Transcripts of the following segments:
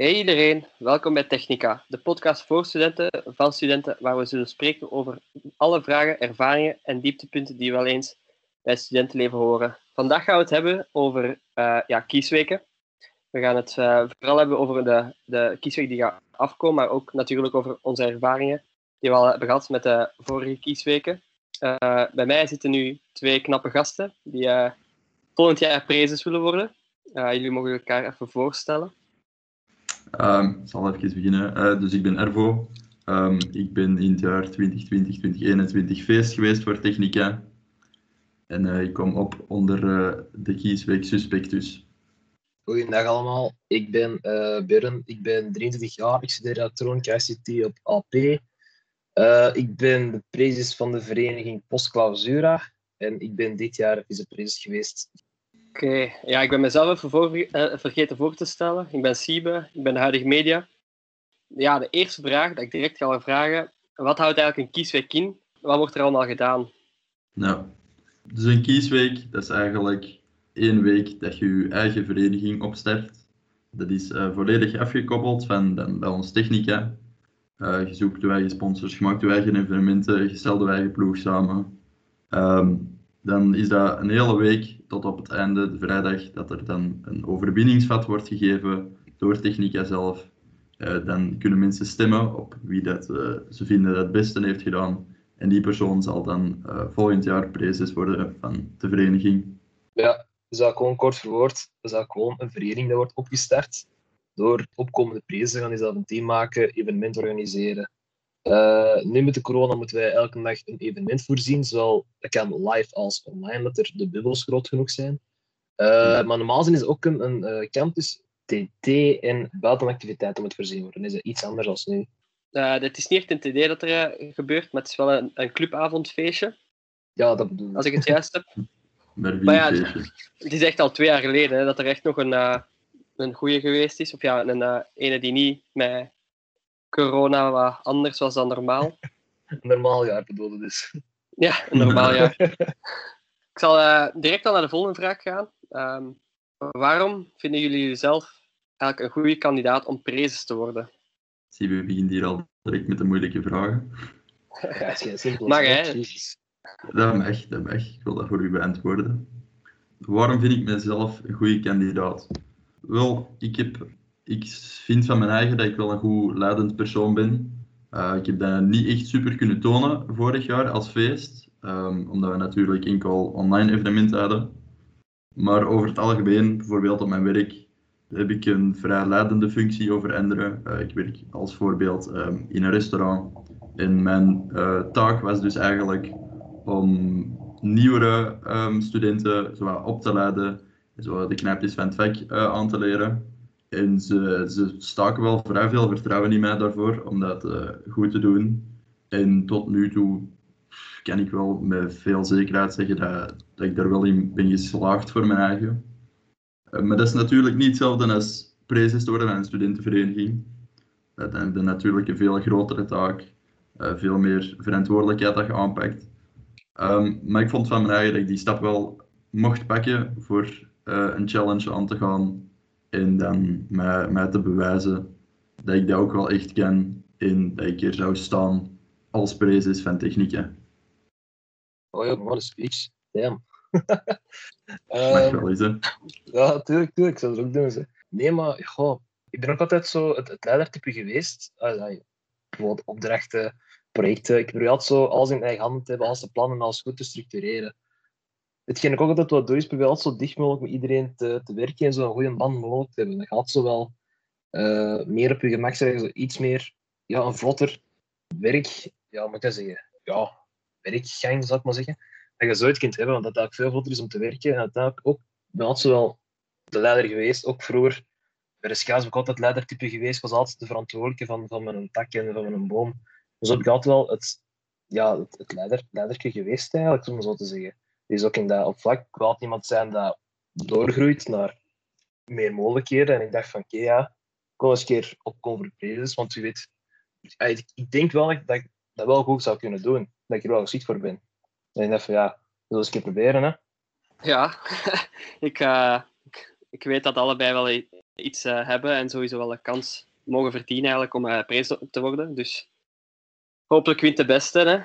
Hey iedereen, welkom bij Technica, de podcast voor studenten van studenten, waar we zullen spreken over alle vragen, ervaringen en dieptepunten die wel eens bij het studentenleven horen. Vandaag gaan we het hebben over uh, ja, kiesweken. We gaan het uh, vooral hebben over de, de kiesweek die gaat afkomen, maar ook natuurlijk over onze ervaringen die we al hebben gehad met de vorige kiesweken. Uh, bij mij zitten nu twee knappe gasten die volgend jaar prezes willen worden. jullie mogen elkaar even voorstellen. Um, ik zal even beginnen. Uh, dus ik ben Ervo. Um, ik ben in het jaar 2020, 2021 feest geweest voor Technica. En uh, ik kom op onder uh, de kiesweek Suspectus. Goedendag allemaal, ik ben uh, Bern, ik ben 23 jaar, ik studeer elektronica ICT op AP. ik ben de prezes van de vereniging Postclausura en ik ben dit jaar vicepresident geweest Oké, ja, ik ben mezelf even uh, vergeten voor te stellen. Ik ben Siebe, ik ben de huidige media. Ja, de eerste vraag dat ik direct ga vragen, wat houdt eigenlijk een kiesweek in? Wat wordt er allemaal gedaan? Nou, dus een kiesweek, dat is eigenlijk één week dat je je eigen vereniging opstart. Dat is uh, volledig afgekoppeld van bij ons technica. Uh, je zoekt je eigen sponsors, je maakt je eigen evenementen, je stelt je eigen ploeg samen. Um, dan is dat een hele week tot op het einde, de vrijdag, dat er dan een overwinningsvat wordt gegeven door Technica zelf. Uh, dan kunnen mensen stemmen op wie dat, uh, ze vinden dat het beste heeft gedaan. En die persoon zal dan uh, volgend jaar prezes worden van de vereniging. Ja, dus dat gewoon kort verwoord. Dat gewoon een vereniging dat wordt opgestart. Door opkomende prijzen gaan is dat een team maken, evenement organiseren. Uh, nu met de corona moeten wij elke dag een evenement voorzien, zowel dat kan live als online, dat er de bubbels groot genoeg zijn. Uh, maar normaal is ook een, een uh, campus TT en buitenactiviteiten moet voorzien worden. Is dat iets anders als nu? Het is niet echt een TD dat er gebeurt, maar het is wel een, een clubavondfeestje. Ja, dat bedoel ik. Als ik het juist heb. maar ja, het is echt al twee jaar geleden hè, dat er echt nog een, een goede geweest is. Of ja, een ene die niet met corona wat anders was dan normaal. Een normaal jaar bedoelde dus. Ja, een normaal jaar. Ik zal uh, direct al naar de volgende vraag gaan. Um, waarom vinden jullie jezelf eigenlijk een goede kandidaat om prezes te worden? Zie, we beginnen hier al direct met de moeilijke vragen. Ja, is geen simpel. Mag, hè? Dat mag, dat mag. Ik wil dat voor u beantwoorden. Waarom vind ik mezelf een goede kandidaat? Wel, ik heb ik vind van mijn eigen dat ik wel een goed leidend persoon ben. Uh, ik heb dat niet echt super kunnen tonen vorig jaar als feest, um, omdat we natuurlijk enkel online evenementen hadden. Maar over het algemeen, bijvoorbeeld op mijn werk, heb ik een vrij leidende functie over anderen. Uh, ik werk als voorbeeld um, in een restaurant. En mijn uh, taak was dus eigenlijk om nieuwere um, studenten zo op te leiden, zo de knijpjes van het vak aan te leren. En ze, ze staken wel vrij veel vertrouwen in mij daarvoor om dat uh, goed te doen. En tot nu toe kan ik wel met veel zekerheid zeggen dat, dat ik daar wel in ben geslaagd voor mijn eigen. Uh, maar dat is natuurlijk niet hetzelfde als prezes worden van een studentenvereniging. Dat is natuurlijk een veel grotere taak, uh, veel meer verantwoordelijkheid dat je aanpakt. Um, maar ik vond van mijn eigen dat ik die stap wel mocht pakken voor een challenge aan te gaan en dan mij, mij te bewijzen dat ik dat ook wel echt kan en dat ik er zou staan als prezes van technieken. Oh ja, wat een speech. Damn. Mag wel eens, hè? Ja, tuurlijk, tuurlijk. Ik zou het ook doen. Hè. Nee, maar goh, ik ben ook altijd zo het, het leidertype geweest. Ah, bijvoorbeeld opdrachten, projecten. Ik probeer altijd zo alles in eigen handen te hebben, alles te plannen, alles goed te structureren hetgeen ik ook altijd wat doe, is proberen altijd zo dicht mogelijk met iedereen te, te werken en zo een goede band mogelijk te hebben. Dan gaat zo wel uh, meer op je gemak zeggen, zo iets meer, ja, een vlotter werk, ja, moet ik zeggen, ja, werkgang, zou ik maar zeggen. Dat je zoiets kunt hebben, want dat eigenlijk veel vlotter is om te werken. En uiteindelijk ook, ik ben altijd de leider geweest, ook vroeger. Bij de schaats ben ik altijd leidertype geweest. Was altijd de verantwoordelijke van, van mijn tak en van mijn boom. Dus heb ik altijd wel het, ja, het leider, leiderke geweest, eigenlijk, om zo te zeggen is ook in dat op vlak wel iemand zijn dat doorgroeit naar meer mogelijkheden. En ik dacht van, oké, ja, ik wil eens een keer op conversaties, want je weet, ik denk wel dat ik dat wel goed zou kunnen doen, dat ik er wel geschikt voor ben. En ik dacht van, ja, dat wil eens een keer proberen, hè. Ja, ik, uh, ik, ik, weet dat allebei wel iets eh, hebben en sowieso wel een kans mogen verdienen eigenlijk om uh, prijs te worden. Dus hopelijk wint de beste. Hè?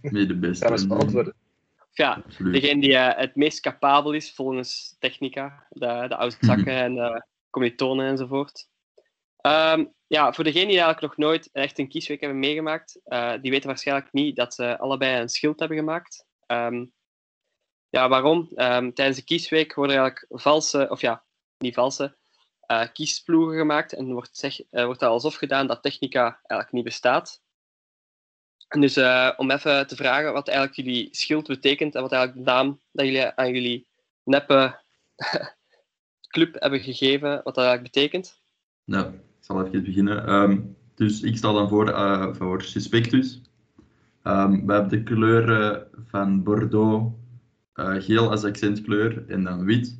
Mee de beste. Beantwoorden. Ja, Absoluut. degene die uh, het meest capabel is volgens technica, de, de oudzakken en de commilitonen enzovoort. Um, ja, voor degenen die eigenlijk nog nooit echt een kiesweek hebben meegemaakt, uh, die weten waarschijnlijk niet dat ze allebei een schild hebben gemaakt. Um, ja, waarom? Um, tijdens de kiesweek worden eigenlijk valse, of ja, niet valse, kiesploegen gemaakt en wordt, zeg, wordt dat alsof gedaan dat technica eigenlijk niet bestaat. Dus uh, om even te vragen wat eigenlijk jullie schild betekent en wat eigenlijk de naam dat jullie aan jullie neppe club hebben gegeven, wat dat eigenlijk betekent. Ja, ik zal even beginnen. Um, dus ik sta dan voor, uh, voor Suspectus. Um, we hebben de kleuren van Bordeaux, uh, geel als accentkleur en dan wit.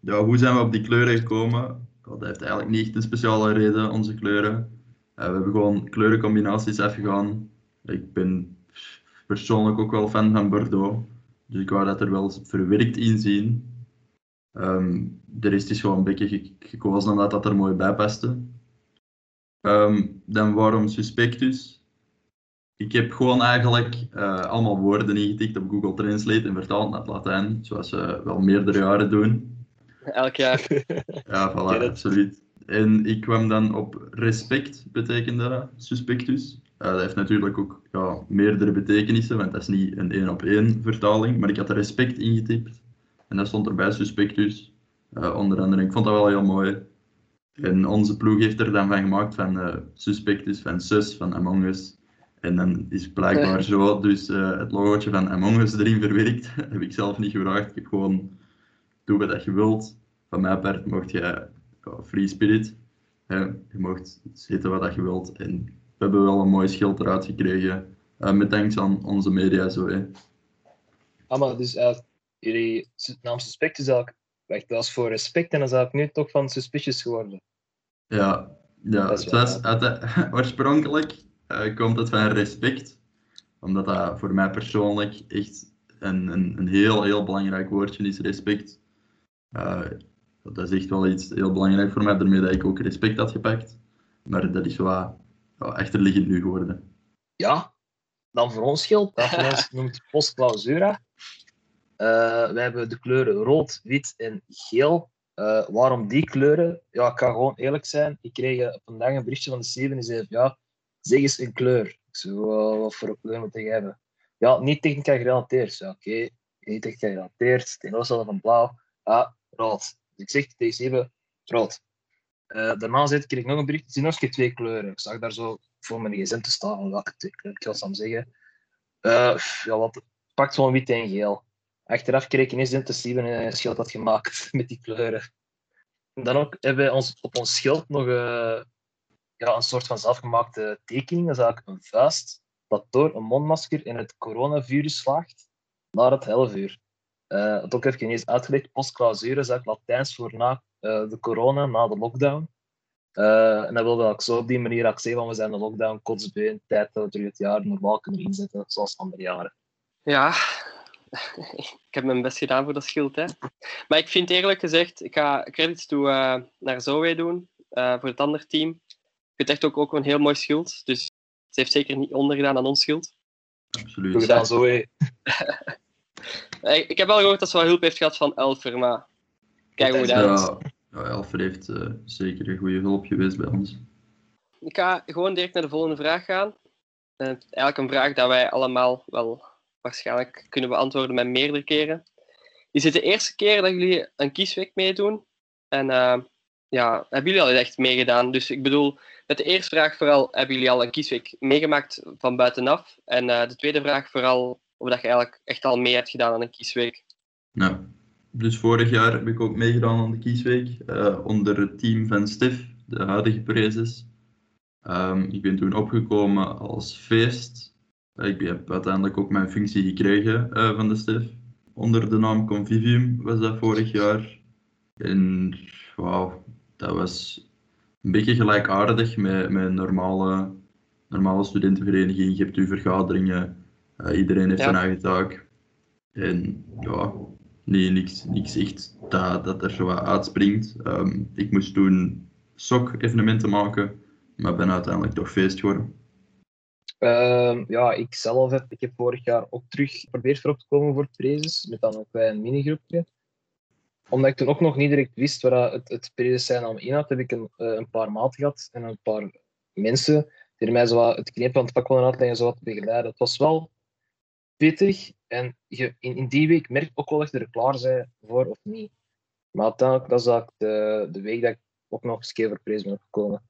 Ja, hoe zijn we op die kleuren gekomen? Dat heeft eigenlijk niet een speciale reden, onze kleuren. We hebben gewoon kleurencombinaties afgegaan. Ik ben persoonlijk ook wel fan van Bordeaux. Dus ik wou dat er wel verwerkt in zien. Um, de rest is gewoon een beetje gekozen omdat dat er mooi bij paste. Um, dan waarom Suspectus? Ik heb gewoon eigenlijk uh, allemaal woorden ingetikt op Google Translate en vertaald naar het Latijn, zoals we wel meerdere jaren doen. Elk jaar. ja, voilà, absoluut. En ik kwam dan op respect, betekende dat, Suspectus. Uh, dat heeft natuurlijk ook ja, meerdere betekenissen, want dat is niet een één op één vertaling, maar ik had respect ingetypt. En dat stond erbij, Suspectus. Uh, onder andere, ik vond dat wel heel mooi. En onze ploeg heeft er dan van gemaakt van uh, Suspectus, van Sus, van Among Us. En dan is blijkbaar zo dus uh, het logootje van Among Us erin verwerkt. Dat heb ik zelf niet gevraagd. Ik heb gewoon, doe wat je wilt. Van mijn part mocht je uh, free spirit. je mocht zitten wat je wilt. En we hebben wel een mooi schild eruit gekregen. met danks aan onze media zo. Hè. Ah, maar dus jullie naam Suspect is eigenlijk Wacht, dat was voor respect en dan zou ik nu toch van suspicious geworden. Ja, ja het was, oorspronkelijk uh, komt het van respect. Omdat dat voor mij persoonlijk echt een, een, een heel, heel belangrijk woordje is, respect. Uh, dat is echt wel iets heel belangrijk voor mij, daarmee dat ik ook respect had gepakt. Maar dat is wel ja, achterliggend nu geworden. Ja, dan voor ons geldt, dat voor ons noemt post clausura. Uh, wij hebben de kleuren rood, wit en geel. Uh, waarom die kleuren? Ja, ik ga gewoon eerlijk zijn. Ik kreeg vandaag een berichtje van de Steven die zei: Ja, zeg eens een kleur. Ik zei: Wat voor een kleur moet ik hebben? Ja, niet technica gerelateerd. Ja, oké, okay. niet technica gerelateerd. Tegenovergestelde van blauw. Ah, rood. Dus ik zeg tegen Steven: rood. Uh, daarna zei, kreeg ik nog een bericht: Er nog twee kleuren. Ik zag daar zo voor mijn gsm te staan. Welke twee? Ik ga het zeggen. ja, wat? Pakt gewoon wit en geel. Achteraf kreeg ik ineens dat Steven een schild had gemaakt met die kleuren. En dan ook hebben we ons, op ons schild nog uh, ja, een soort van zelfgemaakte tekening. Dat is een vuist dat door een mondmasker in het coronavirus slaagt naar het helvuur. Uh, het ook even ineens uitgelegd. Postclausure is eigenlijk Latijns voor na uh, de corona, na de lockdown. Uh, en dat wilde ik zo op die manier ook zeggen, want we zijn de lockdown kotsbeen, tijd dat we terug het jaar normaal kunnen inzetten, zoals andere jaren. Ja, ik heb mijn best gedaan voor dat schild. Hè. Maar ik vind eerlijk gezegd, ik ga credits toe uh, naar Zoe doen, uh, voor het andere team. Ik vind echt ook, ook een heel mooi schild. Dus ze heeft zeker niet ondergedaan aan ons schild. Absoluut. Goed gedaan, Zoe. ik heb wel gehoord dat ze wel hulp heeft gehad van Elfer, maar kijk hoe dat is. Ja, Elfer heeft uh, zeker een goede hulp geweest bij ons. Ik ga gewoon direct naar de volgende vraag gaan. eigenlijk een vraag dat wij allemaal wel waarschijnlijk kunnen beantwoorden met meerdere keren. Is het de eerste keer dat jullie een kiesweek meedoen? En uh, ja, hebben jullie al echt meegedaan? Dus ik bedoel, met de eerste vraag vooral, hebben jullie al een kiesweek meegemaakt van buitenaf? En uh, de tweede vraag vooral, of dat je eigenlijk echt al mee hebt gedaan aan een kiesweek? Ja, dus vorig jaar heb ik ook meegedaan aan de kiesweek, uh, onder het team van Stef, de huidige prezes. Um, ik ben toen opgekomen als feest ik heb uiteindelijk ook mijn functie gekregen uh, van de STEF. Onder de naam Convivium was dat vorig jaar. En wauw, dat was een beetje gelijkaardig met, met een normale, normale studentenvereniging. Je hebt je vergaderingen, uh, iedereen heeft ja. zijn eigen taak. En ja, nee, niks, niks echt dat, dat er zo wat uitspringt. Ehm, ik moest toen SOC-evenementen maken, maar ben uiteindelijk toch feest geworden. Ehm, ja, ik zelf heb, ik heb vorig jaar ook terug geprobeerd voorop te komen voor prezes, met dan een klein minigroepje. Omdat ik toen ook nog niet direct wist waar het, het prezes zijn aan inhoudt, heb ik een, eh, een paar maten gehad en een paar mensen die mij zo het knep aan het vak wilden uitleggen, zo wat begeleiden. Het was wel pittig en je, in, in die week merk ook wel dat je er klaar bent voor of niet. Maar uiteindelijk, dat is eigenlijk de, de week dat ik ook nog eens keer prijs ben gekomen.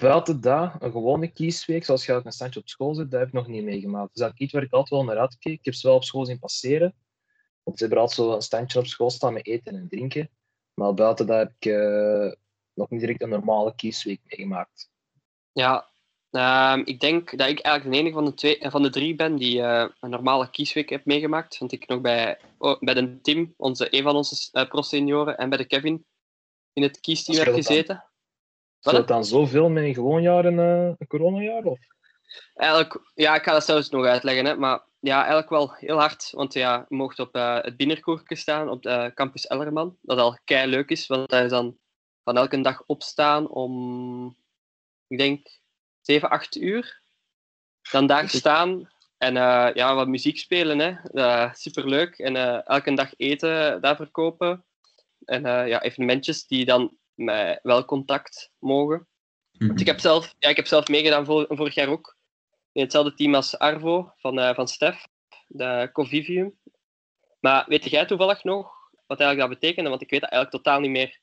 Buiten dat, een gewone kiesweek, zoals je een standje op school zit, dat heb ik nog niet meegemaakt. Dus dat is iets waar ik altijd wel naar uitkeek. Ik heb ze wel op school zien passeren. Want ze hebben altijd zo een standje op school staan met eten en drinken. Maar buiten dat heb ik uh, nog niet direct een normale kiesweek meegemaakt. Ja, uh, ik denk dat ik eigenlijk de enige van de, twee, van de drie ben die uh, een normale kiesweek heb meegemaakt. Want ik nog bij, oh, bij de Tim, onze, een van onze uh, pro-senioren, en bij de Kevin in het kiesteam heb gezeten. Is het dan zoveel met een gewoon jaar en uh, een coronajaar? Of? Eigenlijk, ja, ik ga dat zelfs nog uitleggen. Hè, maar ja, eigenlijk wel heel hard. Want ja, je mocht op uh, het binnenkoertje staan op de campus Ellerman. Dat al kei leuk is, want dat is dan van elke dag opstaan om, ik denk, 7, 8 uur. Dan daar staan en uh, ja, wat muziek spelen. Hè. Uh, superleuk. En elke dag eten daar verkopen. En ja, evenementjes die dan met wel contact mogen. Mm -hmm. ik, heb zelf, ja, ik heb zelf meegedaan vor, vorig jaar ook. In hetzelfde team als Arvo van, van Stef, de Convivium. Maar weet jij toevallig nog wat eigenlijk dat betekende? Want ik weet dat eigenlijk totaal niet meer.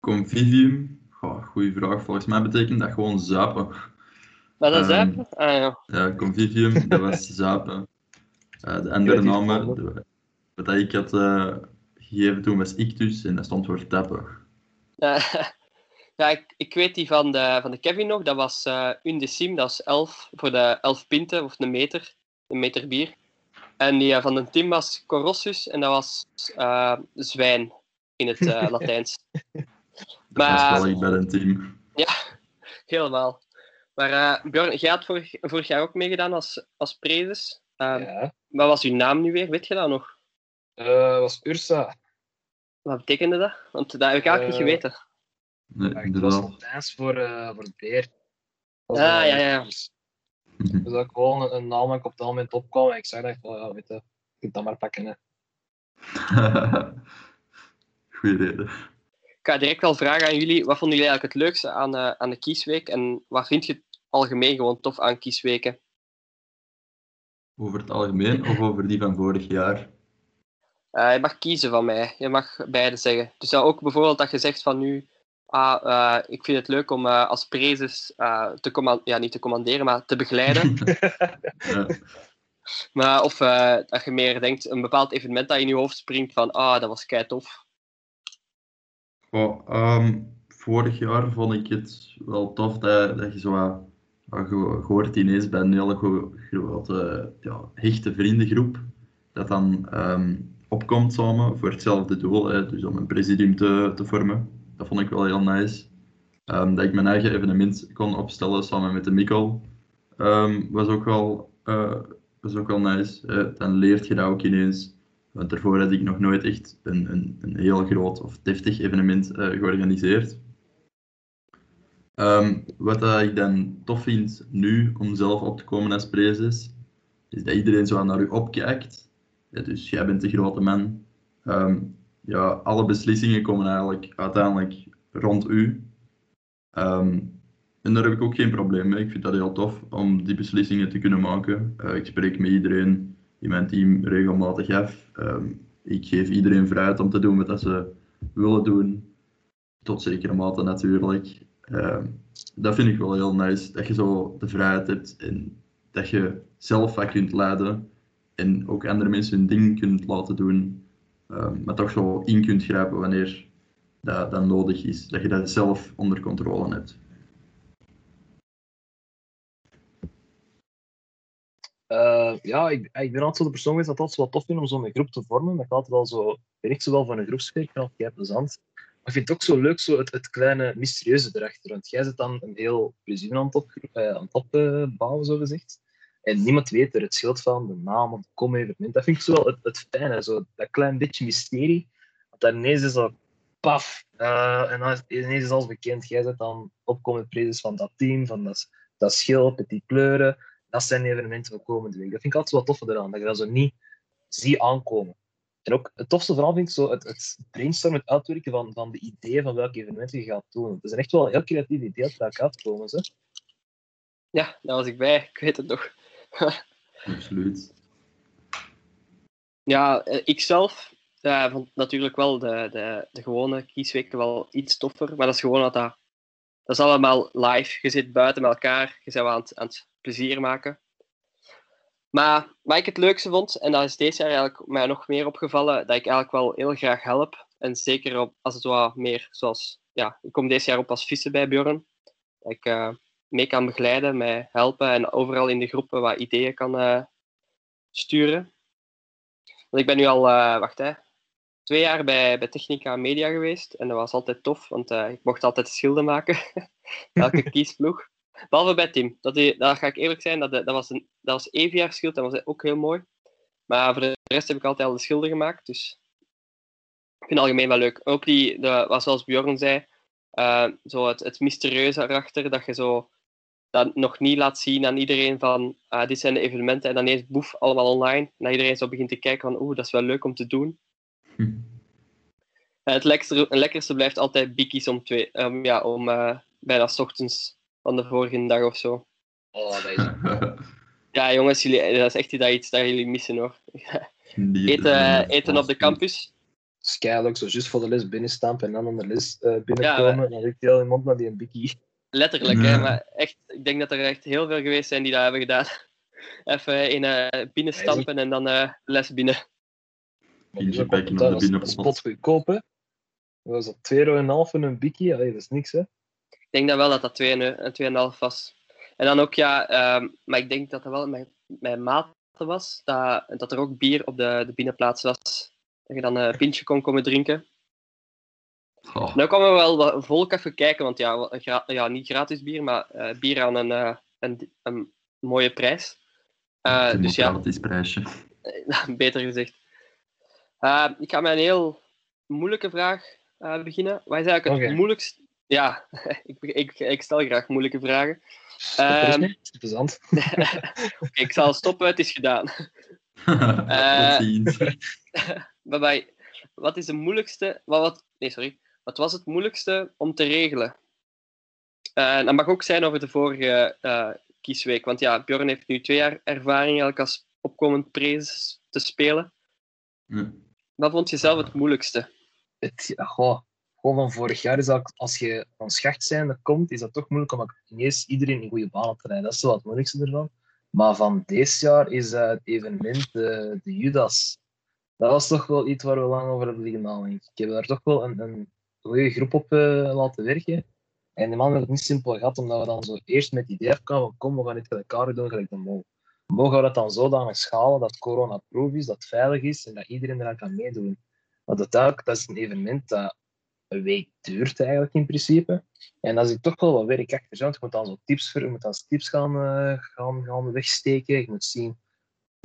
Convivium? Oh, goeie vraag. Volgens mij betekent dat gewoon zapen. Wat is um, zapen? Ah, ja. ja, Convivium, dat was zapen. Uh, de andere namen, wat ik had uh, gegeven toen was Ictus en dat stond voor tappen. Uh, ja, ik, ik weet die van de, van de Kevin nog. Dat was uh, Undecim, dat is 11 voor de 11 pinten of een meter, een meter bier. En die uh, van de Tim was Corossus en dat was zwijn in het Latijns. Maar, dat was wel bij een team. Ja, helemaal. Maar Bjorn, jij had vorig, vorig, jaar ook meegedaan als, als prezes. ja. Wat was uw naam nu weer? Weet je dat nog? Dat was Ursa. Wat betekende dat? Want dat heb ik eigenlijk niet geweten. Nee, ja, het was Latijns voor, uh, voor beer. Ah, ja, ja, ja. Dus, dus dat ik gewoon een, een naam en ik op dat moment opkwam en ik zei dat van, ja, weet je, je kunt dat maar pakken. Hè. Goeie reden. Ik ga direct wel vragen aan jullie, wat vonden jullie eigenlijk het leukste aan, uh, aan de kiesweek en wat vind je het algemeen gewoon tof aan kiesweken? Over het algemeen of over die van vorig jaar? Uh, je mag kiezen van mij. Je mag beide zeggen. Dus dan ook bijvoorbeeld dat je zegt van nu, ah, uh, ik vind het leuk om als prezes te ja, niet te commanderen, maar te begeleiden. ja. Maar of dat je meer denkt, een bepaald evenement dat in je hoofd springt van, ah, dat was kei tof. Oh, vorig jaar vond ik het wel tof dat, dat je zo uh, gehoord ineens bij een hele grote ja, hechte vriendengroep. Dat dan um, opkomt samen voor hetzelfde doel, hè, dus om een presidium te, te vormen. Dat vond ik wel heel nice. Um, dat ik mijn eigen evenement kon opstellen samen met de Mikkel, was, ook wel, uh, was ook wel nice. Dan leert je dat ook ineens. Want daarvoor had ik nog nooit echt een, een, een heel groot of deftig evenement uh, georganiseerd. Um, wat ik dan tof vind nu om zelf op te komen als prezes, is dat iedereen zo naar u opkijkt dus jij bent de grote man. Um, ja, alle beslissingen komen eigenlijk uiteindelijk rond u. Um, en daar heb ik ook geen probleem mee. Ik vind dat heel tof om die beslissingen te kunnen maken. Uh, ik spreek met iedereen in mijn team regelmatig af. Um, ik geef iedereen vrijheid om te doen wat ze willen doen. Tot zekere mate natuurlijk. dat vind ik wel heel nice. Dat je zo de vrijheid hebt en dat je zelf wat kunt leiden en ook andere mensen hun ding kunt laten doen, um, maar toch zo in kunt grijpen wanneer dat, dat nodig is. Dat je dat zelf onder controle hebt. Uh, ja, ik, ik ben altijd zo de persoon geweest dat altijd wat tof vind om zo'n groep te vormen. Dat altijd wel zo, ben ik zo wel van een groepsfeer, ik het plezant. Maar ik vind het ook zo leuk, zo het, het kleine mysterieuze erachter. Want jij zit dan een heel plezier aan het, op, uh, aan het opbouwen, zo gezegd. En niemand weet er het schild van, de naam, het kom-evenement. Dat vind ik zo wel het, het fijne, zo, dat klein beetje mysterie. Dat daar ineens is zo, paf, uh, en dan is, ineens is alles bekend. Jij zet dan opkomend prezes van dat team, van dat, dat schild met die kleuren. Dat zijn de evenementen van komende week. Dat vind ik altijd wel toffe eraan, dat je dat zo niet ziet aankomen. En ook het tofste vooral vind ik zo het, het brainstormen, het uitwerken van, van de ideeën van welke evenementen je gaat doen. Het zijn echt wel heel creatieve ideeën dat daar uitkomen. Ze. Ja, daar was ik bij. Ik weet het nog. Absoluut. Ja, eh, ik zelf uh, vond natuurlijk wel de, de, de gewone kiesweken wel iets toffer. Maar dat is gewoon dat dat... Dat is allemaal live. Je zit buiten met elkaar. Je bent aan het, aan het plezier maken. Maar wat ik het leukste vond, en dat is deze jaar eigenlijk mij nog meer opgevallen, dat ik eigenlijk wel heel graag help. En zeker op, als het wat meer zoals... Ja, ik kom deze jaar op als vissen bij Bjorn. Dat ik uh, mee kan begeleiden, mij helpen en overal in de groepen wat ideeën kan uh, sturen. Want ik ben nu al, uh, wacht hè, twee jaar bij, bij Technica Media geweest. En dat was altijd tof, want ik mocht altijd schilden maken. Elke kiesploeg. Behalve bij Tim. Dat, die, dat ga ik eerlijk zijn, dat, dat was een dat was EVR schild, dat was ook heel mooi. Maar voor de rest heb ik altijd al de schilden gemaakt. Dus ik vind het algemeen wel leuk. Ook die, de, wat zoals Bjorn zei, uh, zo het, het mysterieuze erachter, dat je zo dat nog niet laat zien aan iedereen van uh, dit zijn de evenementen en dan eens boef, allemaal online. En dat iedereen zo begint te kijken van oeh, dat is wel leuk om te doen. Hm. het, lekkerste, het lekkerste blijft altijd bikkies om, twee, um, ja, om uh, bijna s ochtends van de vorige dag of zo. Oh, dat is... ja, jongens, jullie, dat is echt iets dat jullie missen hoor. eten, eten op de campus. Skylock, zo juist voor de les binnenstampen en dan aan de les uh, binnenkomen. Ja, dan ik heel iemand naar die een bikkie. Letterlijk, hè, maar echt, ik denk dat er echt heel veel geweest zijn die dat hebben gedaan. Even in uh, binnenstampen en dan uh, les binnen. Eentje pakken op de binnenpot. goedkoop? Dat was op 2,5 euro voor een bikkie. Allee, dat is niks, hè? Ik denk dat wel dat dat 2,5 was. En dan ook, ja, um, maar ik denk dat dat wel mijn, mijn mate was, dat, dat er ook bier op de, de binnenplaats was. Dat je dan een pintje kon komen drinken. Oh. Nou kwamen we wel volk even kijken, want ja, gra ja niet gratis bier, maar uh, bier aan een, uh, een, een, mooie prijs. Uh, dus ja, gratis prijsje. Beter gezegd. Ik ga met een heel moeilijke vraag beginnen. Wat is eigenlijk het moeilijkste? Ja, ik, ik, ik, stel graag moeilijke vragen. Um, interessant. okay, ik zal stoppen, het is gedaan. uh, bye bye. Wat is de moeilijkste... Wat, wat, nee, sorry. Wat was het moeilijkste om te regelen? Uh, dat mag ook zijn over de vorige uh, kiesweek. Want ja, Bjorn heeft nu twee jaar ervaring eigenlijk als opkomend prezes te spelen. Ja. Wat vond je zelf het moeilijkste? Het, goh, gewoon van vorig jaar is dat als je van schacht komt, is dat toch moeilijk om ineens iedereen in goede banen te rijden. Dat is wel het moeilijkste ervan. Maar van dit jaar is het evenement de, de Judas. Dat was toch wel iets waar we lang over hebben liggen. Ik heb daar toch wel een, een goede groep op uh, laten werken. En die man heeft het niet simpel gehad, omdat we dan zo eerst met het idee kwamen kom, we gaan dit met elkaar doen, gelijk de mol. Mogen we dat dan zodanig schalen dat corona-proof is, dat het veilig is en dat iedereen eraan kan meedoen. Want dat, dat is een evenement dat een week duurt eigenlijk in principe. En dat is toch wel wat werk achter. Want je moet dan zo tips, voor, je moet dan tips gaan, uh, gaan, gaan wegsteken. Je moet zien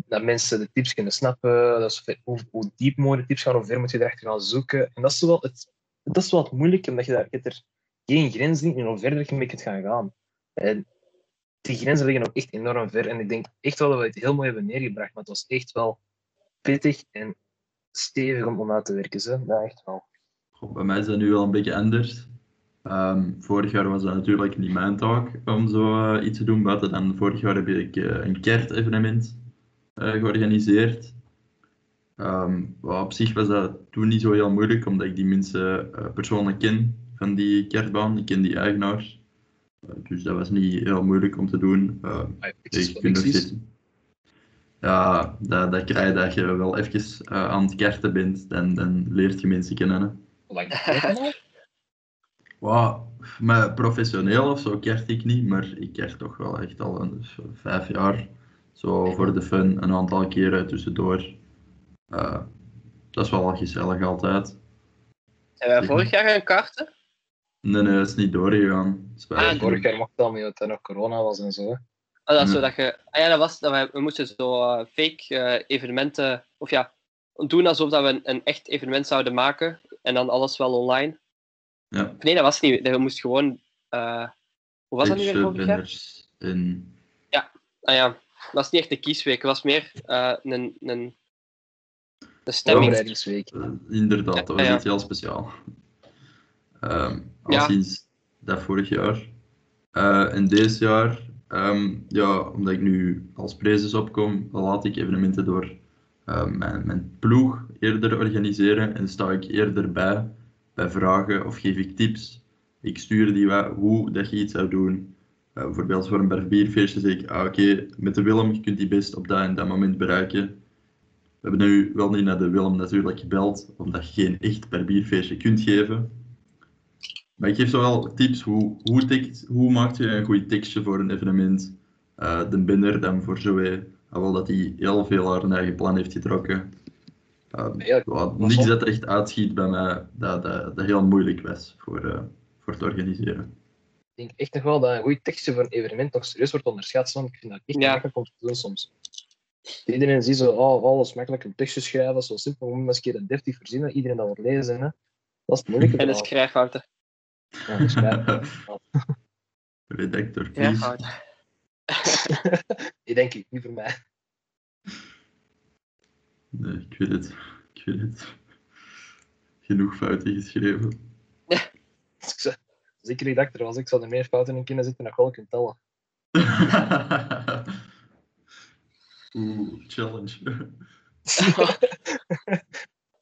dat mensen de tips kunnen snappen. Dat is, hoe, hoe diep mooie tips gaan, hoe ver moet je erachter gaan zoeken. En dat is wel het, dat is wel het omdat je, daar, je er geen grens in hoe verder je mee kunt gaan gaan. En die grenzen liggen ook echt enorm ver. En ik denk echt wel dat we het heel mooi hebben neergebracht. Maar het was echt wel pittig en stevig om, om te werken. Zo. Echt wel bij mij is dat nu wel een beetje anders. Um, vorig jaar was dat natuurlijk niet mijn taak om zo uh, iets te doen. Buiten dan vorig jaar heb ik uh, een kertevenement uh, georganiseerd. Um, op zich was dat toen niet zo heel moeilijk, omdat ik die mensen persoonlijk ken van die kertbaan. Ik ken die eigenaars. Dus dat was niet heel moeilijk om te doen. Ah, ik kunt nog zitten. Ja, dat, dat krijg je dat je wel even aan het kerten bent. Dan, dan leert je mensen kennen. Hoe lang Wow, maar professioneel of zo kert ik niet, maar ik kert toch wel echt al een, vijf jaar. Zo voor de fun, een aantal keren tussendoor. Uh, dat is wel gezellig altijd. Zijn wij vorig jaar gaan karten? Nee, nee, dat is niet doorgegaan. Ah, vorig jaar mocht dat niet, omdat er nog corona was en zo. Ah, dat is Ja. zo dat je... Ah ja, dat was... Dat we, we moesten zo eh, fake eh, evenementen... Of ja, doen alsof dat we een, een echt evenement zouden maken. En dan alles wel online. Ja. Nee, dat was niet. We moesten gewoon... eh, hoe was dat nu weer vorig jaar? in... Ah ja, dat was niet echt een kiesweek. Het was meer eh, een, een, een stemming. Inderdaad, dat was Ja, ja. iets heel speciaal. Ehm al Ja. sinds dat vorig jaar. Eh, en deze jaar, ehm, ja, omdat ik nu als prezes opkom, laat ik evenementen door eh, mijn, mijn ploeg eerder organiseren en sta ik eerder bij, bij vragen of geef ik tips. Ik stuur die wat, hoe dat je iets zou doen. Eh, bijvoorbeeld voor een barbierfeestje zeg ik, ah, oké, met de Willem, je kunt die best op dat en dat moment bereiken. We hebben nu wel niet naar de Willem natuurlijk gebeld, omdat je geen echt barbierfeestje kunt geven. Maar ik geef zo wel tips, hoe, hoe, hoe maak je een goed tekstje voor een evenement. Eh, de binder dan voor Zoe, wel dat hij heel veel haar eigen plan heeft getrokken. Eh, Ja, wat maar niks dat er echt uitschiet bij mij, dat, dat, dat heel moeilijk was voor, eh, voor te organiseren. Ik denk echt nog wel dat een goed tekstje voor een evenement nog serieus wordt onderschat. Want ik vind dat echt Ja. makkelijk om te doen soms. Iedereen ziet zo, oh, alles makkelijk een tekstje schrijven, zo simpel, we moeten eens een keer een deftig verzinnen, iedereen dat wordt lezen. Hè. Dat is het moeilijke. En de schrijffouten. Ja, Redactor, please. Schrijffouten. Die denk ik, niet voor mij. Nee, ik weet het. Ik weet het. Genoeg fouten geschreven. Als ik zo- als ik redacteur was, ik zou er meer fouten in kunnen zitten dan ik wel kan tellen. Oeh, challenge.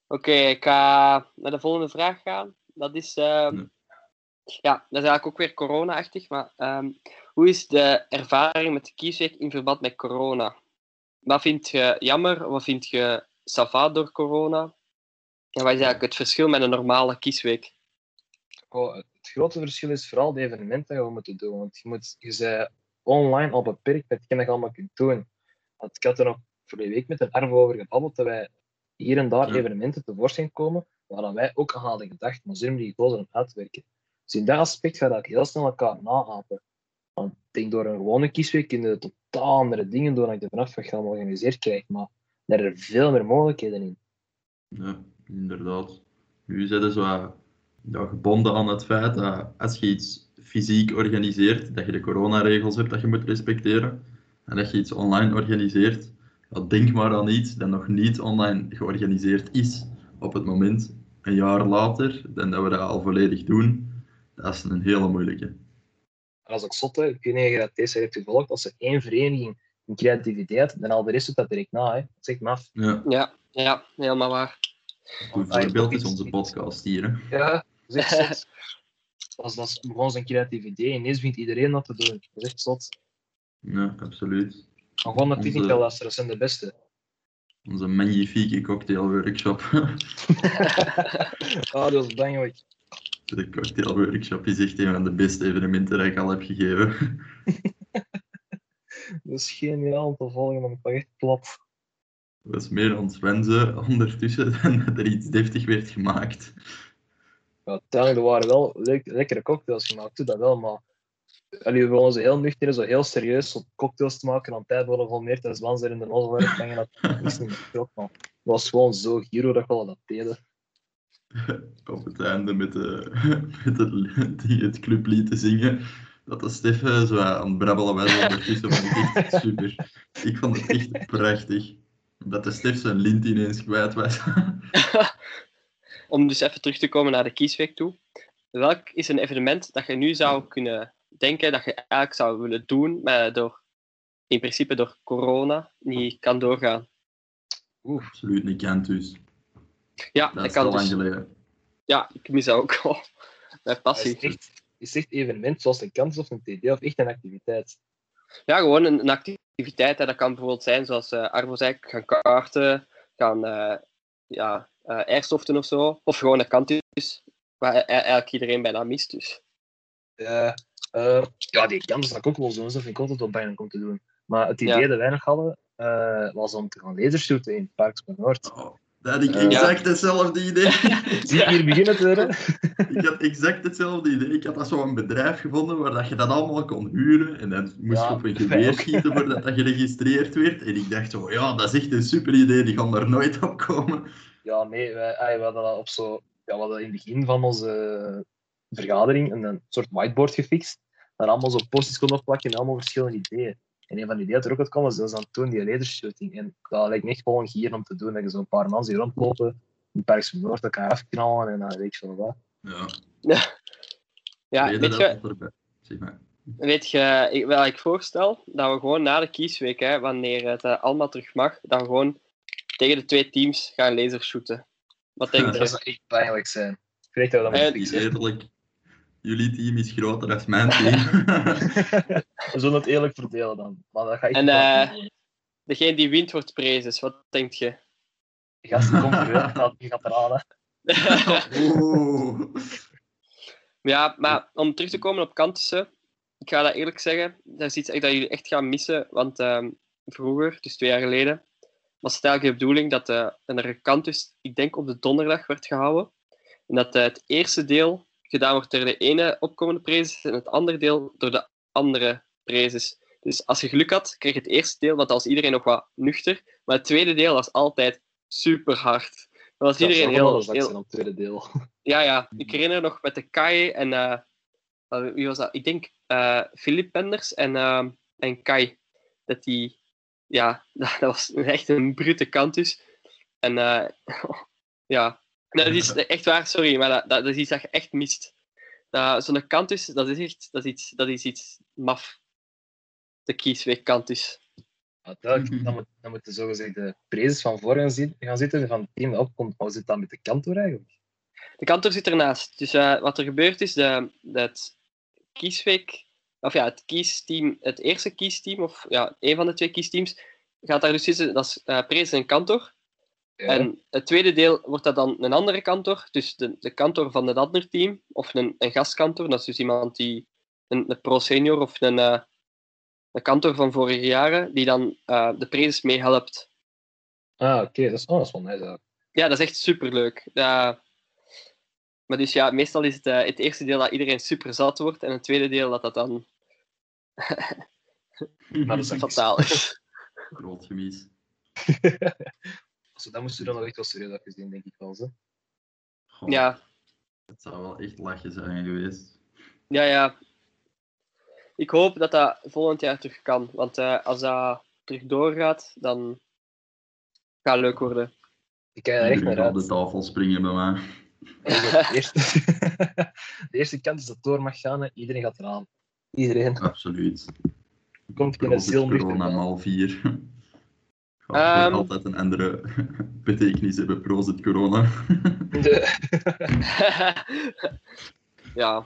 Oké, ik ga naar de volgende vraag gaan. Dat is, ehm, Ja. Ja, dat is eigenlijk ook weer corona-achtig, maar ehm, hoe is de ervaring met de kiesweek in verband met corona? Wat vind je jammer? Wat vind je sava door corona? En wat is eigenlijk het verschil met een normale kiesweek? Oh, het grote verschil is vooral de evenementen die we moeten doen. Want je, moet, je bent online al beperkt met dat je allemaal kunt doen. Want ik had er nog voor de week met een Arvo over gebabbeld dat wij hier en daar Ja. evenementen tevoorschijn komen waar wij ook aan hadden gedacht, maar zullen die gekozen om uit te werken. Dus in dat aspect gaat dat heel snel elkaar naapen. Want ik denk door een gewone kiesweek kun je totaal andere dingen doen dan je vanaf wat georganiseerd krijgt. Maar er zijn veel meer mogelijkheden in. Ja, inderdaad. Nu wat, ja, gebonden aan het feit dat als je iets fysiek organiseert, dat je de coronaregels hebt dat je moet respecteren. En dat je iets online organiseert, ja, denk maar aan iets dat nog niet online georganiseerd is op het moment. Een jaar later, dan dat we dat al volledig doen, dat is een hele moeilijke. Dat is ook zot, hè. ik weet niet of je dat deze heeft gevolgd, als er één vereniging in creativiteit, dan al de rest doet dat direct na. Hè. Dat zegt maf. Ja, Ja, ja helemaal waar. een goed voorbeeld is onze podcast hier. Hè. Ja, dat is echt zot. Dat is, is gewoon zijn creatief idee. Ineens vindt iedereen dat te doen. Dat is echt zot. Ja, absoluut. Maar gewoon dat Onze- technical luisteren zijn de beste. Onze magnifieke cocktailworkshop. Ah, dat was belangrijk. De cocktailworkshop is echt een van de beste evenementen dat ik al heb gegeven. Dat is geniaal om te volgen, ik lag echt plat. Het was meer het wensen ondertussen dan dat er iets deftig werd gemaakt. Ja, uiteindelijk er waren wel lekkere cocktails gemaakt, doe dat wel, maar allee, we willen ze heel nuchter, zo heel serieus zo cocktails te maken aan tijd willen vol meer te zwansen in de werken, dat is niet meer het was gewoon zo giro dat we dat deden. Op het einde met, de, met het, die het clublied te zingen. Dat de Stef eh, zo aan het brabbelen was ondertussen. vond ik echt super. Ik vond het echt prachtig. Dat de Stef zijn lint ineens kwijt was. Om dus even terug te komen naar de kiesweek toe. Welk is een evenement dat je nu zou kunnen denken dat je eigenlijk zou willen doen, maar door, in principe door corona niet kan doorgaan? Absoluut niet kent dus. Ja, Dat dat is kan al lang dus. geleden. Ja, ik mis dat ook wel. Mijn passie. echt, is echt evenement zoals een kans of een TD of echt een activiteit? Ja, gewoon een, een activiteit. Hè. Dat kan bijvoorbeeld zijn, zoals eh Arvo zei, gaan kaarten, gaan eh, ja, eh, airsoften of zo. Of gewoon een campus, waar e- eigenlijk iedereen bijna mist. Dus. Ja, eh, ja, die kans dat ik ook wel zo. Dat vind ik altijd wel bijna om te doen. Maar het idee Ja. dat wij nog hadden, eh, was om te gaan lasershooten in het Park van Noord. Oh, Dat had ik exact hetzelfde idee. Zie hier beginnen te worden? ik had exact hetzelfde idee. Ik had dat zo'n bedrijf gevonden waar dat je dat allemaal kon huren. En dan moest Ja, je op een geweer schieten voordat dat geregistreerd werd. En ik dacht zo, ja, dat is echt een super idee. Die gaan daar nooit op komen. Ja, nee, wij, we hadden dat op zo, ja, we hadden in het begin van onze vergadering een, soort whiteboard gefixt. Daar allemaal zo postjes konden opplakken en allemaal verschillende ideeën. En een van die ideeën dat er ook uitkwam, was dus dan toen die leadershooting. En dat lijkt me echt gewoon gier om te doen. Dat je zo'n paar mensen die rondlopen, een Parkse Noord elkaar afknallen en dan weet je wel wat. Ja, Ja, reden weet dat je, dat erbij. Zeg maar. weet je ik, wel, ik voorstel dat we gewoon na de kiesweek, hè, wanneer het eh, allemaal terug mag, dan gewoon tegen de twee teams gaan lasershooten. Wat denk Dat je? zou echt pijnlijk zijn. Ik weet dat we dat moeten jullie team is groter dan mijn team. We zullen het eerlijk verdelen dan. Maar dat ga ik En, eh, doen. Degene die wint wordt prezes. Wat denk je? De gasten komt er weer, gaat- die gaat. Oeh. ja, maar om terug te komen op Kantussen, ik ga dat eerlijk zeggen, dat is iets echt dat jullie echt gaan missen. Want ehm, vroeger, dus twee jaar geleden, was het eigenlijk de bedoeling dat eh, een Kantus, ik denk op de donderdag, werd gehouden. En dat eh, het eerste deel gedaan wordt door de ene opkomende prezes en het andere deel door de andere prezes. Dus als je geluk had, kreeg je het eerste deel, want dan was iedereen nog wat nuchter. Maar het tweede deel was altijd super hard. Dan was Dat iedereen heel, heel, zijn op het tweede deel. ja, ja. Ik herinner nog met de Kai en... eh, wie was dat? Ik denk eh Philip Penders en, eh, en Kai. Dat die... Ja, dat, was echt een brute kantus. En eh, ja, dat is echt waar, sorry, maar dat, dat, dat is iets dat je echt mist. Dat, Zo'n kantus, dat is echt... Dat is iets, dat is iets maf. De kiesweek. Ja, duidelijk. Dan, moet, dan moeten zogezegde prezes van voor gaan, zit- gaan zitten van het team dat opkomt. Maar hoe zit dat met de kantoor eigenlijk? De kantor zit ernaast. Dus eh, wat er gebeurt is, de, dat kiesweek, of ja, het kiesteam, het eerste kiesteam, of ja, een van de twee kiesteams, gaat daar dus zitten, dat is eh Prees en kantor. Ja. En het tweede deel wordt dat dan een andere kantor, dus de, de kantor van het andere team, of een, een gastkantor, dat is dus iemand die, een, een pro-senior of een, eh, een kantor van vorige jaren, die dan eh, de prezes meehelpt. Ah, oké. Dat, is, oh, dat is wel nice. eigenlijk. Ja, dat is echt superleuk. Maar dus ja, meestal is het eh, het eerste deel dat iedereen super zat wordt en het tweede deel dat dat dan Maar dat is echt fataal is. Groot gemis. Zo, dat moest je dan nog echt wel serieus gezien, denk ik wel. Zo. Goh, Ja, Het zou wel echt lachen zijn geweest. ja, ja. Ik hoop dat dat volgend jaar terug kan. Want eh, als dat terug doorgaat, dan gaat het leuk worden. Ik kijk er echt naar uit. op de tafel springen bij mij. De eerste, de eerste kant is dat door mag gaan. hè. Iedereen gaat eraan. Iedereen. Absoluut. Komt in een ziel corona van. maal 4. Ehm. altijd een andere betekenis hebben, prozit corona. De- ja.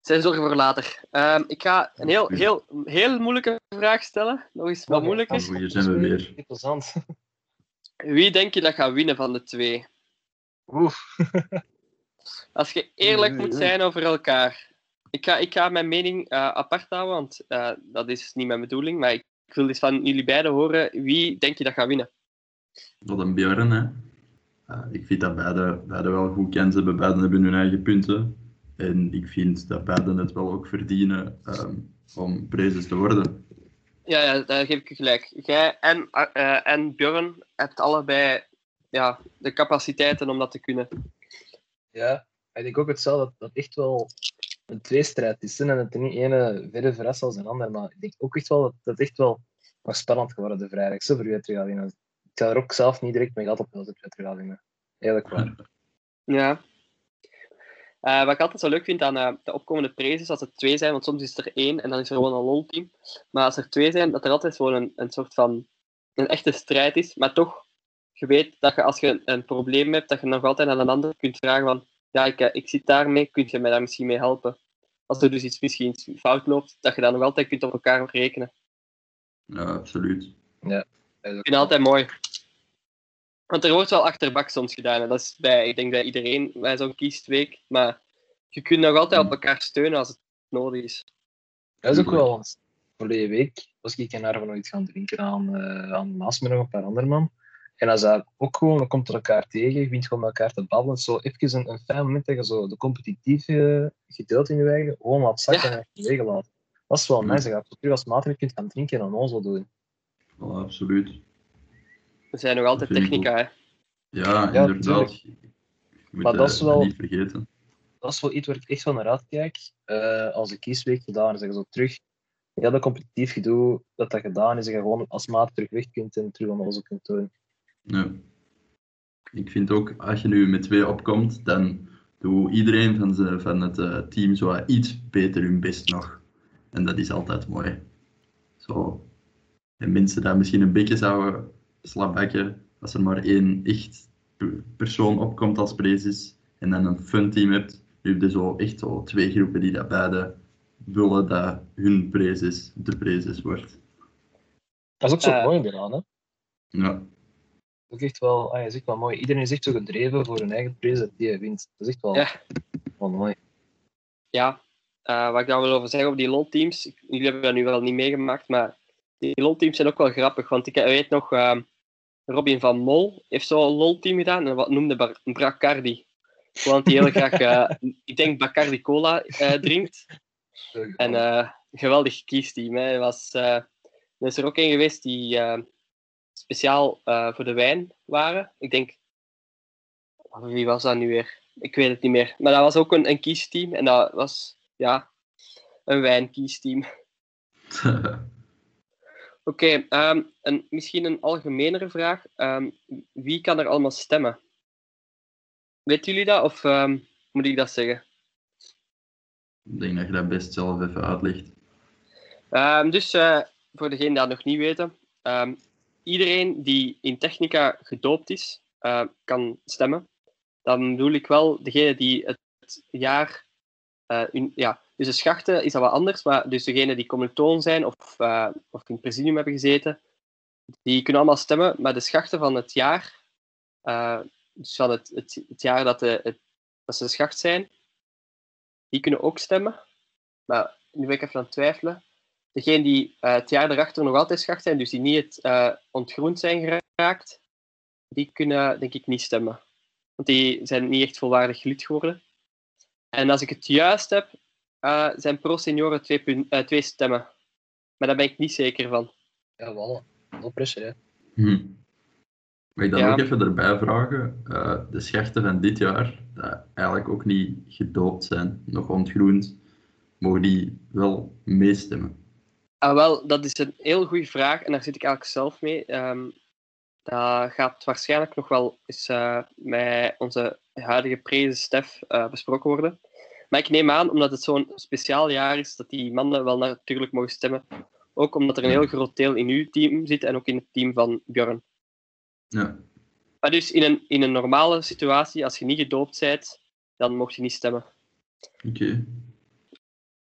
Zijn zorgen voor later. Ehm, ik ga een heel, heel, heel moeilijke vraag stellen. Nog eens wat moeilijk is. Oh, hier zijn we weer. Interessant. Wie denk je dat gaat winnen van de twee? Oeh. Als je eerlijk moet zijn over elkaar. Ik ga, ik ga mijn mening eh, apart houden, want eh, dat is niet mijn bedoeling. Maar ik wil eens van jullie beiden horen. Wie denk je dat gaat winnen? Wat een Björn, hè. Eh, ik vind dat beide, beide wel goed kans hebben. Beiden hebben hun eigen punten. En ik vind dat beiden het wel ook verdienen ehm, om prezes te worden. Ja, ja, daar geef ik je gelijk. Jij en, eh, en Björn hebt allebei ja, de capaciteiten om dat te kunnen. Ja, ik denk ook hetzelfde. Dat dat echt wel een tweestrijd hè, En dat niet ene verder verrast als een ander. Maar ik denk ook echt wel dat dat echt wel spannend geworden de vrijdag. Zo voor het winnen. Ik ga er ook zelf niet direct mee gehad op het terug gaat winnen. Eerlijk waar. Ja. Eh, wat ik altijd zo leuk vind aan eh, de opkomende prezes, als er twee zijn, want soms is er één en dan is er gewoon een lol-team. Maar als er twee zijn, dat er altijd gewoon een, een soort van een echte strijd is. Maar toch, je weet dat je als je een, een probleem hebt, dat je nog altijd aan een ander kunt vragen van ja, ik, eh, ik zit daarmee, kun je mij daar misschien mee helpen? Als er dus iets misschien iets fout loopt, dat je dan nog altijd kunt op elkaar rekenen. Ja, absoluut. Ook Ik vind het altijd mooi. Want er wordt wel achterbak soms gedaan. En dat is bij, ik denk bij iedereen bij zo'n kiestweek. Maar je kunt nog altijd op elkaar steunen als het nodig is. Dat is ook wel, want vorige week was ik en Arvo nog iets gaan drinken aan, eh aan Maas met nog een paar andere man. En als dat ook gewoon, dan komt er elkaar tegen, je begint gewoon met elkaar te babbelen. Zo even een, een fijn moment dat je zo de competitieve gedeelte in je eigen gewoon laat zakken Ja. en laat. Dat is wel nice. Dat je terug als maat kunt gaan drinken en onnozel doen. Voilà, absoluut. We zijn nog altijd ik technica, hè. Ja, Ja, inderdaad. Je moet Maar dat is wel- niet vergeten. Dat is wel iets waar ik echt van naar uitkijk. Eh, als de kiesweek gedaan is, je zo terug... Ja, dat competitief gedoe, dat dat gedaan is, dat je gewoon als maat terug weg kunt en terug onnozel kunt doen. Ja. Ik vind ook, als je nu met twee opkomt, dan doe iedereen van, ze, van het eh, team zo iets beter hun best nog. En dat is altijd mooi. Zo. En mensen die misschien een beetje zouden slapbakken, als er maar één echt pe- persoon opkomt als prezes, en dan een fun team hebt, nu heb je zo echt zo twee groepen die dat beide willen dat hun prezes de prezes wordt. Dat is ook zo Eh. mooi eraan, hè. Ja, ook echt wel, ah, je zegt wel mooi. Iedereen is echt zo gedreven voor hun eigen prijs dat die wint. Dat is echt wel, Ja. wel mooi. Ja, eh, wat ik daar wil over zeggen over die LOL-teams, jullie hebben dat nu wel niet meegemaakt, maar die LOL-teams zijn ook wel grappig, want ik weet nog, ehm, Robin van Mol heeft zo'n LOL-team gedaan, en wat noemde Bar- Bracardi. Want die heel graag, eh, ik denk Bacardi Cola eh, drinkt. En geweldig kiesteam. Er, was, er is er ook een geweest die speciaal eh, voor de wijn waren. Ik denk, oh, wie was dat nu weer? Ik weet het niet meer. Maar dat was ook een, een kiesteam en dat was ja, een wijnkiesteam. Oké, ehm, en misschien een algemenere vraag. Ehm, wie kan er allemaal stemmen? Weten jullie dat of ehm, moet ik dat zeggen? ik denk dat je dat best zelf even uitlegt. Dus eh, voor degenen die dat nog niet weten, iedereen die in technica gedoopt is, eh, kan stemmen. Dan bedoel ik wel degene die het jaar. eh, ja, dus de schachten is dat wat anders, maar dus degenen die commilitoon zijn of, eh, of in het presidium hebben gezeten, die kunnen allemaal stemmen, maar de schachten van het jaar, dus van het, het, het jaar dat, de, het, dat ze schacht zijn, die kunnen ook stemmen. Maar nu ben ik even aan het twijfelen degene die eh, het jaar daarachter nog altijd schacht zijn, dus die niet het, eh, ontgroend zijn geraakt, die kunnen denk ik niet stemmen. Want die zijn niet echt volwaardig lid geworden. En als ik het juist heb, eh, zijn pro-senioren twee, twee stemmen. Maar daar ben ik niet zeker van. Ja, wel. No pressure, hè. Hm. Mag ik dan Ja. ook even erbij vragen? eh, de schachten van dit jaar, die eigenlijk ook niet gedoopt zijn, nog ontgroend, mogen die wel meestemmen? Ah, wel, dat is een heel goede vraag en daar zit ik eigenlijk zelf mee. Ehm, dat gaat waarschijnlijk nog wel eens eh, met onze huidige prezen Stef eh, besproken worden. Maar ik neem aan, omdat het zo'n speciaal jaar is, dat die mannen wel natuurlijk mogen stemmen. Ook omdat er een heel groot deel in uw team zit en ook in het team van Björn. Ja, Maar dus in een, in een normale situatie, als je niet gedoopt bent, dan mocht je niet stemmen. oké.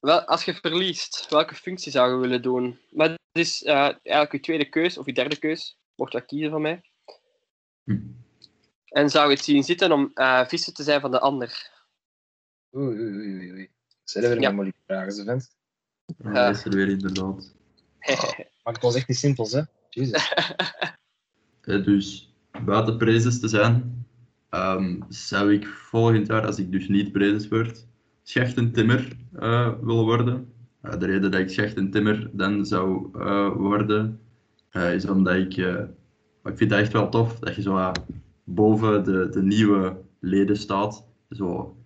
Wel, als je verliest, welke functie zou je willen doen? Maar het is eh, eigenlijk je tweede keus of je derde keus. Mocht dat kiezen van mij. Hm. En zou je het zien zitten om eh vissen te zijn van de ander? Oei, oei, oei, oei, oei. Zijn er weer Ja. met moeilijke vragen, ze vent? Dan Ja. is er weer inderdaad. Maar het was echt niet simpel, hè? Jezus. Eh, dus buiten prezes te zijn, ehm, zou ik volgend jaar, als ik dus niet prezes word, schachtentimmer eh willen worden. Eh, de reden dat ik schachtentimmer dan zou eh, worden, is omdat ik, ik vind dat echt wel tof, dat je zo boven de, de nieuwe leden staat, zo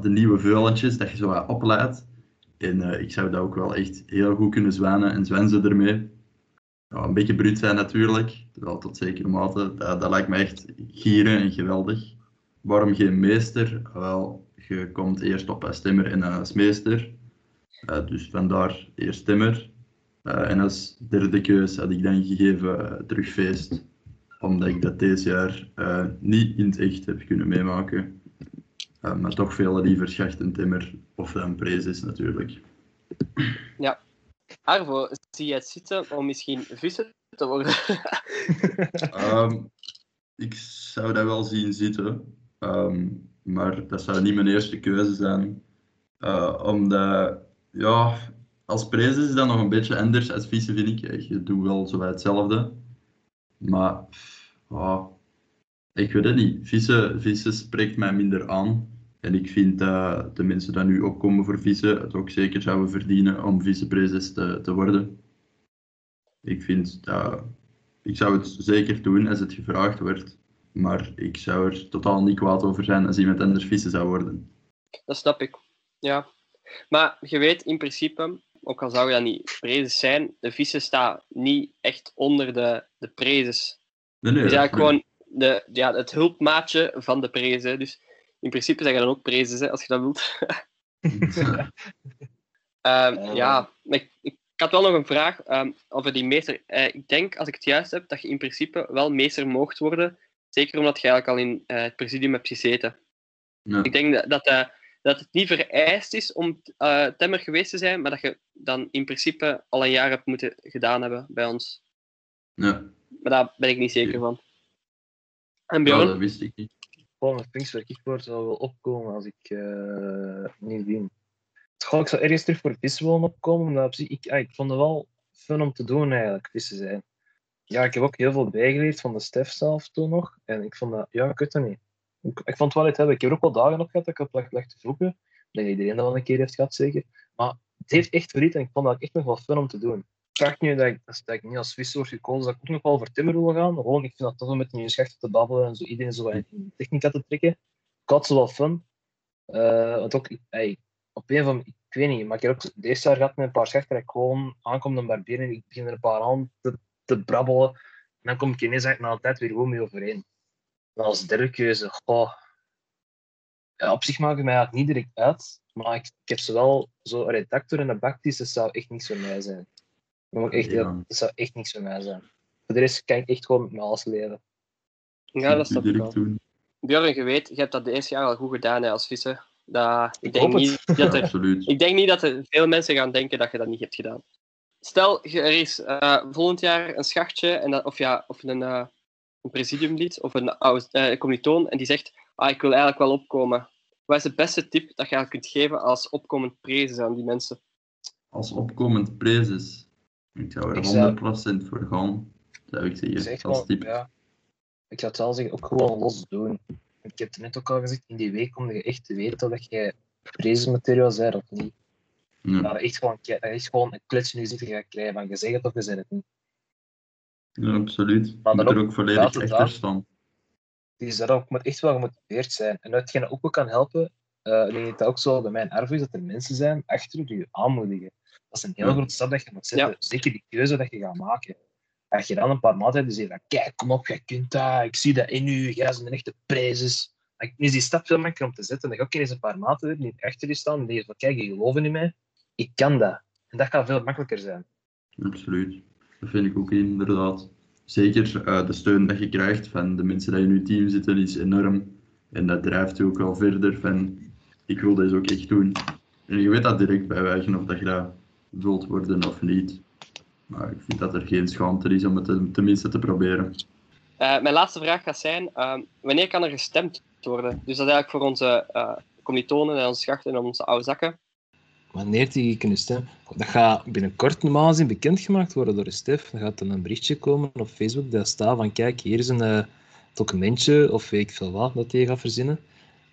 de nieuwe veulentjes, dat je zo opleidt. En ik zou dat ook wel echt heel goed kunnen zwanen en zwenzen ermee een beetje bruut zijn natuurlijk, wel tot zekere mate. Dat, dat lijkt me echt gieren en geweldig. Waarom geen meester? Wel, je komt eerst op als timmer en als meester. Eh, dus vandaar eerst timmer. Eh, en als derde keus had ik dan gegeven eh, terug feest. Omdat ik dat deze jaar eh, niet in het echt heb kunnen meemaken. Eh, maar toch veel liever schacht en timmer of dan prezes natuurlijk. Arvo, zie je het zitten om misschien vissen te worden? Ehm, ik zou dat wel zien zitten, Ehm, maar dat zou niet mijn eerste keuze zijn. Eh, omdat, ja, als prijs is dat nog een beetje anders als vissen, vind ik. Je doet wel zo hetzelfde. Maar Ah, ik weet het niet. Vissen, vissen spreekt mij minder aan. En ik vind dat de mensen die nu opkomen voor vissen het ook zeker zouden verdienen om vissenprezes te, te worden. Ik vind dat... Ik zou het zeker doen als het gevraagd wordt. Maar ik zou er totaal niet kwaad over zijn als iemand anders vissen zou worden. Dat snap ik. Ja. Maar je weet in principe, ook al zou je dat niet prezes zijn, de vissen staan niet echt onder de, de prezes. Nee, nee, Het is dat eigenlijk gewoon de, ja, het hulpmaatje van de prezen. Dus in principe zijn je dan ook prezes, hè, als je dat wilt. Ehm, Eh. ja, maar ik, ik had wel nog een vraag ehm, over die meester. Eh, ik denk, als ik het juist heb, dat je in principe wel meester moogt worden. Zeker omdat je eigenlijk al in eh, het presidium hebt gezeten. Ja. Ik denk dat, dat, eh, dat het niet vereist is om eh temmer geweest te zijn, maar dat je dan in principe al een jaar hebt moeten gedaan hebben bij ons. Ja, Maar daar ben ik niet zeker van. En ja, Bjorn? dat wist ik niet. Gewoon een voor zou wel opkomen als ik eh, niet win. Goh, ik zou ergens terug voor vissen willen opkomen, maar op zich, ik, ah, ik vond het wel fun om te doen eigenlijk, vissen zijn. Ja, ik heb ook heel veel bijgeleerd van de Stef zelf toen nog. En ik vond dat, ja, ik weet het niet. Ik, ik vond het wel iets hebben. Ik heb ook wel dagen op gehad dat ik op leg, leg te denk dat iedereen dat wel een keer heeft gehad, zeker. Maar het heeft echt verriet en ik vond dat echt nog wel fun om te doen. Ik dacht nu dat ik, dat ik niet als word gekozen, dat ik ook nog wel voor timmer wil gaan. Gewoon, ik vind dat toch om met een schecht te babbelen en zo iedereen zo in technica te trekken. Ik had wel fun. Eh, want ook, ik- ey, op een van, ik weet niet, maar ik heb ook deze jaar gehad met een paar schechten dat ik gewoon aankom een barbier en ik begin er een paar aan te, te brabbelen. En dan kom ik ineens eigenlijk na een tijd weer gewoon mee overeen. En als derde keuze, goh. Ja, op zich maakt het mij eigenlijk niet direct uit, maar ik, ik heb zowel zo een redactor en een bactis, dat zou echt niks voor mij zijn. Dat, moet ik echt, Ja. dat zou echt niks voor mij zijn. Voor de rest kan ik echt gewoon met mijn alles leven. Ja, dat snap ik wel. Björn, je weet, je hebt dat de eerste jaar al goed gedaan hè, als visser. Dat, ik, Ik denk hoop het. niet dat er, Absoluut. ik denk niet dat er veel mensen gaan denken dat je dat niet hebt gedaan. Stel, je- er is eh, volgend jaar een schachtje, en dat, of, ja, of een, eh, een presidiumlid of een oude eh, commilitoon, en die zegt, ah, ik wil eigenlijk wel opkomen. Wat is de beste tip dat je kunt geven als opkomend prezes aan die mensen? Als opkomend prezes. Ik zou er Ik zou- 100% voor gaan. Zou ik Ik zeg zeggen. Als wel, tip. ja. Ik zou het wel zeggen, ook gewoon los doen. Ik heb het net ook al gezegd, in die week kom je echt te weten dat je prezensmateriaal bent of niet. Ja. Maar echt gewoon, dat je echt gewoon een klets in je zitten gaat krijgen van je zegt het of je zegt het niet. Ja, absoluut. Je Maar moet er ook ook volledig achter staan. Dus dat ook, moet echt wel gemotiveerd zijn. En hetgeen ook wel kan helpen, eh, ik denk dat dat ook zo bij mijn erf is, dat er mensen zijn achter je die je aanmoedigen. Dat is een heel Ja. grote stap dat je moet zetten. Ja. Zeker die keuze dat je gaat maken. Als je dan een paar maanden hebt die zeggen van, kijk, kom op, jij kunt dat, ik zie dat in u, jij bent een echte prijzes. Dan is die stap veel makkelijker om te zetten. Dan ga ik eens een paar maten hebben die achter je staan en die zeggen van, kijk, je geloven in mij, ik kan dat. En dat gaat veel makkelijker zijn. Absoluut. Dat vind ik ook inderdaad. Zeker eh, de steun dat je krijgt van de mensen die in je team zitten is enorm. En dat drijft je ook wel verder van ik wil deze ook echt doen. En je weet dat direct bij wijze of dat je dat wilt worden of niet. Maar ik vind dat er geen schaamte is om het ten- tenminste te proberen. Eh, mijn laatste vraag gaat zijn, ehm, wanneer kan er gestemd worden? Dus dat is eigenlijk voor onze uh, en onze schachten en onze oude zakken. Wanneer die kunnen stemmen? Dat gaat binnenkort normaal gezien bekendgemaakt worden door de Stef. Dan gaat er een berichtje komen op Facebook dat staat van kijk, hier is een eh, documentje of weet ik veel wat dat hij gaat verzinnen.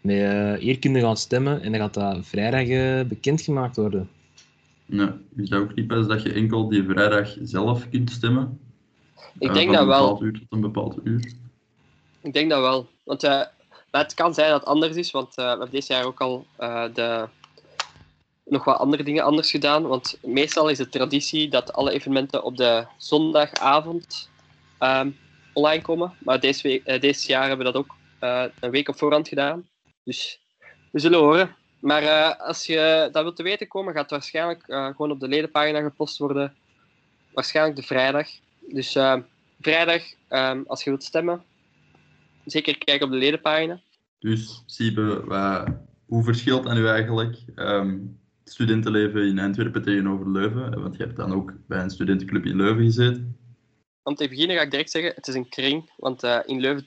Met, eh, hier kun je gaan stemmen en dan gaat dat vrijdag eh, bekendgemaakt worden. Nee, is dat ook niet pas dat je enkel die vrijdag zelf kunt stemmen? Ik denk van dat een wel. bepaald uur tot een bepaald uur. Ik denk dat wel. Want maar het kan zijn dat het anders is, want eh, we hebben dit jaar ook al eh, de, nog wat andere dingen anders gedaan. Want meestal is de traditie dat alle evenementen op de zondagavond ehm, online komen. Maar deze, week, eh, deze jaar hebben we dat ook eh, een week op voorhand gedaan. Dus we zullen horen. Maar eh, als je dat wilt te weten komen, gaat het waarschijnlijk gewoon op de ledenpagina gepost worden. Waarschijnlijk de vrijdag. Dus eh, vrijdag, ehm, als je wilt stemmen, zeker kijken op de ledenpagina. Dus, Siebe, hoe verschilt dat nu eigenlijk ehm, het studentenleven in Antwerpen tegenover Leuven? Want je hebt dan ook bij een studentenclub in Leuven gezeten. Om te beginnen ga ik direct zeggen, het is een kring. Want eh, in Leuven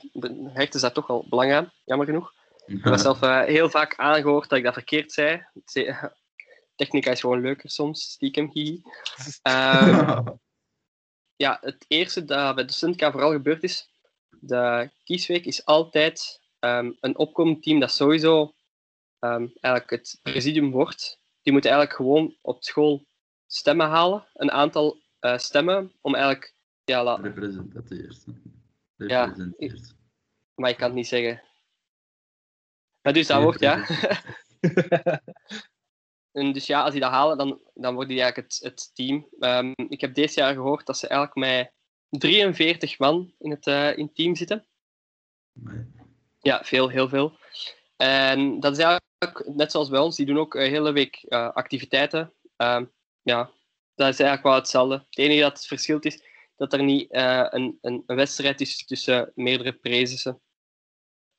hechten ze daar toch wel belang aan, jammer genoeg. Ik heb zelf eh, heel vaak aangehoord dat ik dat verkeerd zei. Ze- Technica is gewoon leuker soms, stiekem. hihi. Ehm, ja, het eerste dat bij de Studentk vooral gebeurd is, de kiesweek is altijd ehm, een opkomend team dat sowieso ehm, eigenlijk het presidium wordt. Die moeten eigenlijk gewoon op school stemmen halen, een aantal eh, stemmen, om eigenlijk, ja, la- Representeert. Ja, maar ik kan het niet zeggen. Maar dus dat wordt, ja. En dus ja, als die dat halen, dan, dan wordt die eigenlijk het, het team. Ehm, ik heb deze jaar gehoord dat ze eigenlijk met 43 man in het, eh, in team zitten. Nee. Ja, veel, heel veel. En dat is eigenlijk net zoals bij ons, die doen ook een hele week eh, activiteiten. Ehm, ja, dat is eigenlijk wel hetzelfde. Het enige dat het verschil is, dat er niet eh, een, een, een wedstrijd is tussen meerdere prezissen.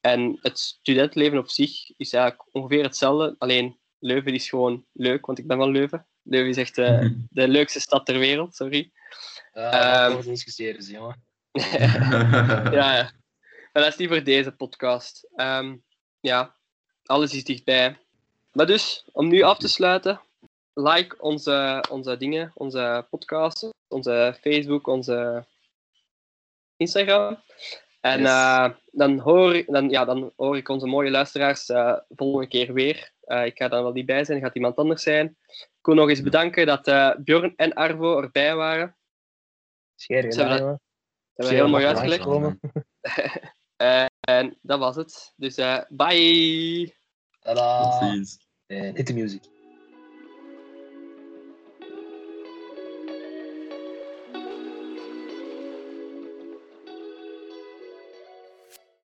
En het studentenleven op zich is eigenlijk ongeveer hetzelfde, alleen Leuven is gewoon leuk, want ik ben van Leuven. Leuven is echt eh, de leukste stad ter wereld, sorry. Ehm. uh, discussiëren ze, jongen. ja, ja. Maar dat is niet voor deze podcast. Ehm, ja, alles is dichtbij. Maar dus, om nu af te sluiten, like onze, onze dingen, onze podcast, onze Facebook, onze Instagram. En Yes. eh, dan, hoor, ik- dan, ja, dan hoor ik onze mooie luisteraars eh, volgende keer weer. Eh, ik ga dan wel niet bij zijn, gaat iemand anders zijn. Ik wil nog eens bedanken dat Bjorn en Arvo erbij waren. Scheer Ze hebben je dat- Dat heel mooi uitgelegd. en dat was het. Dus bye! Ta-da! Hit the music.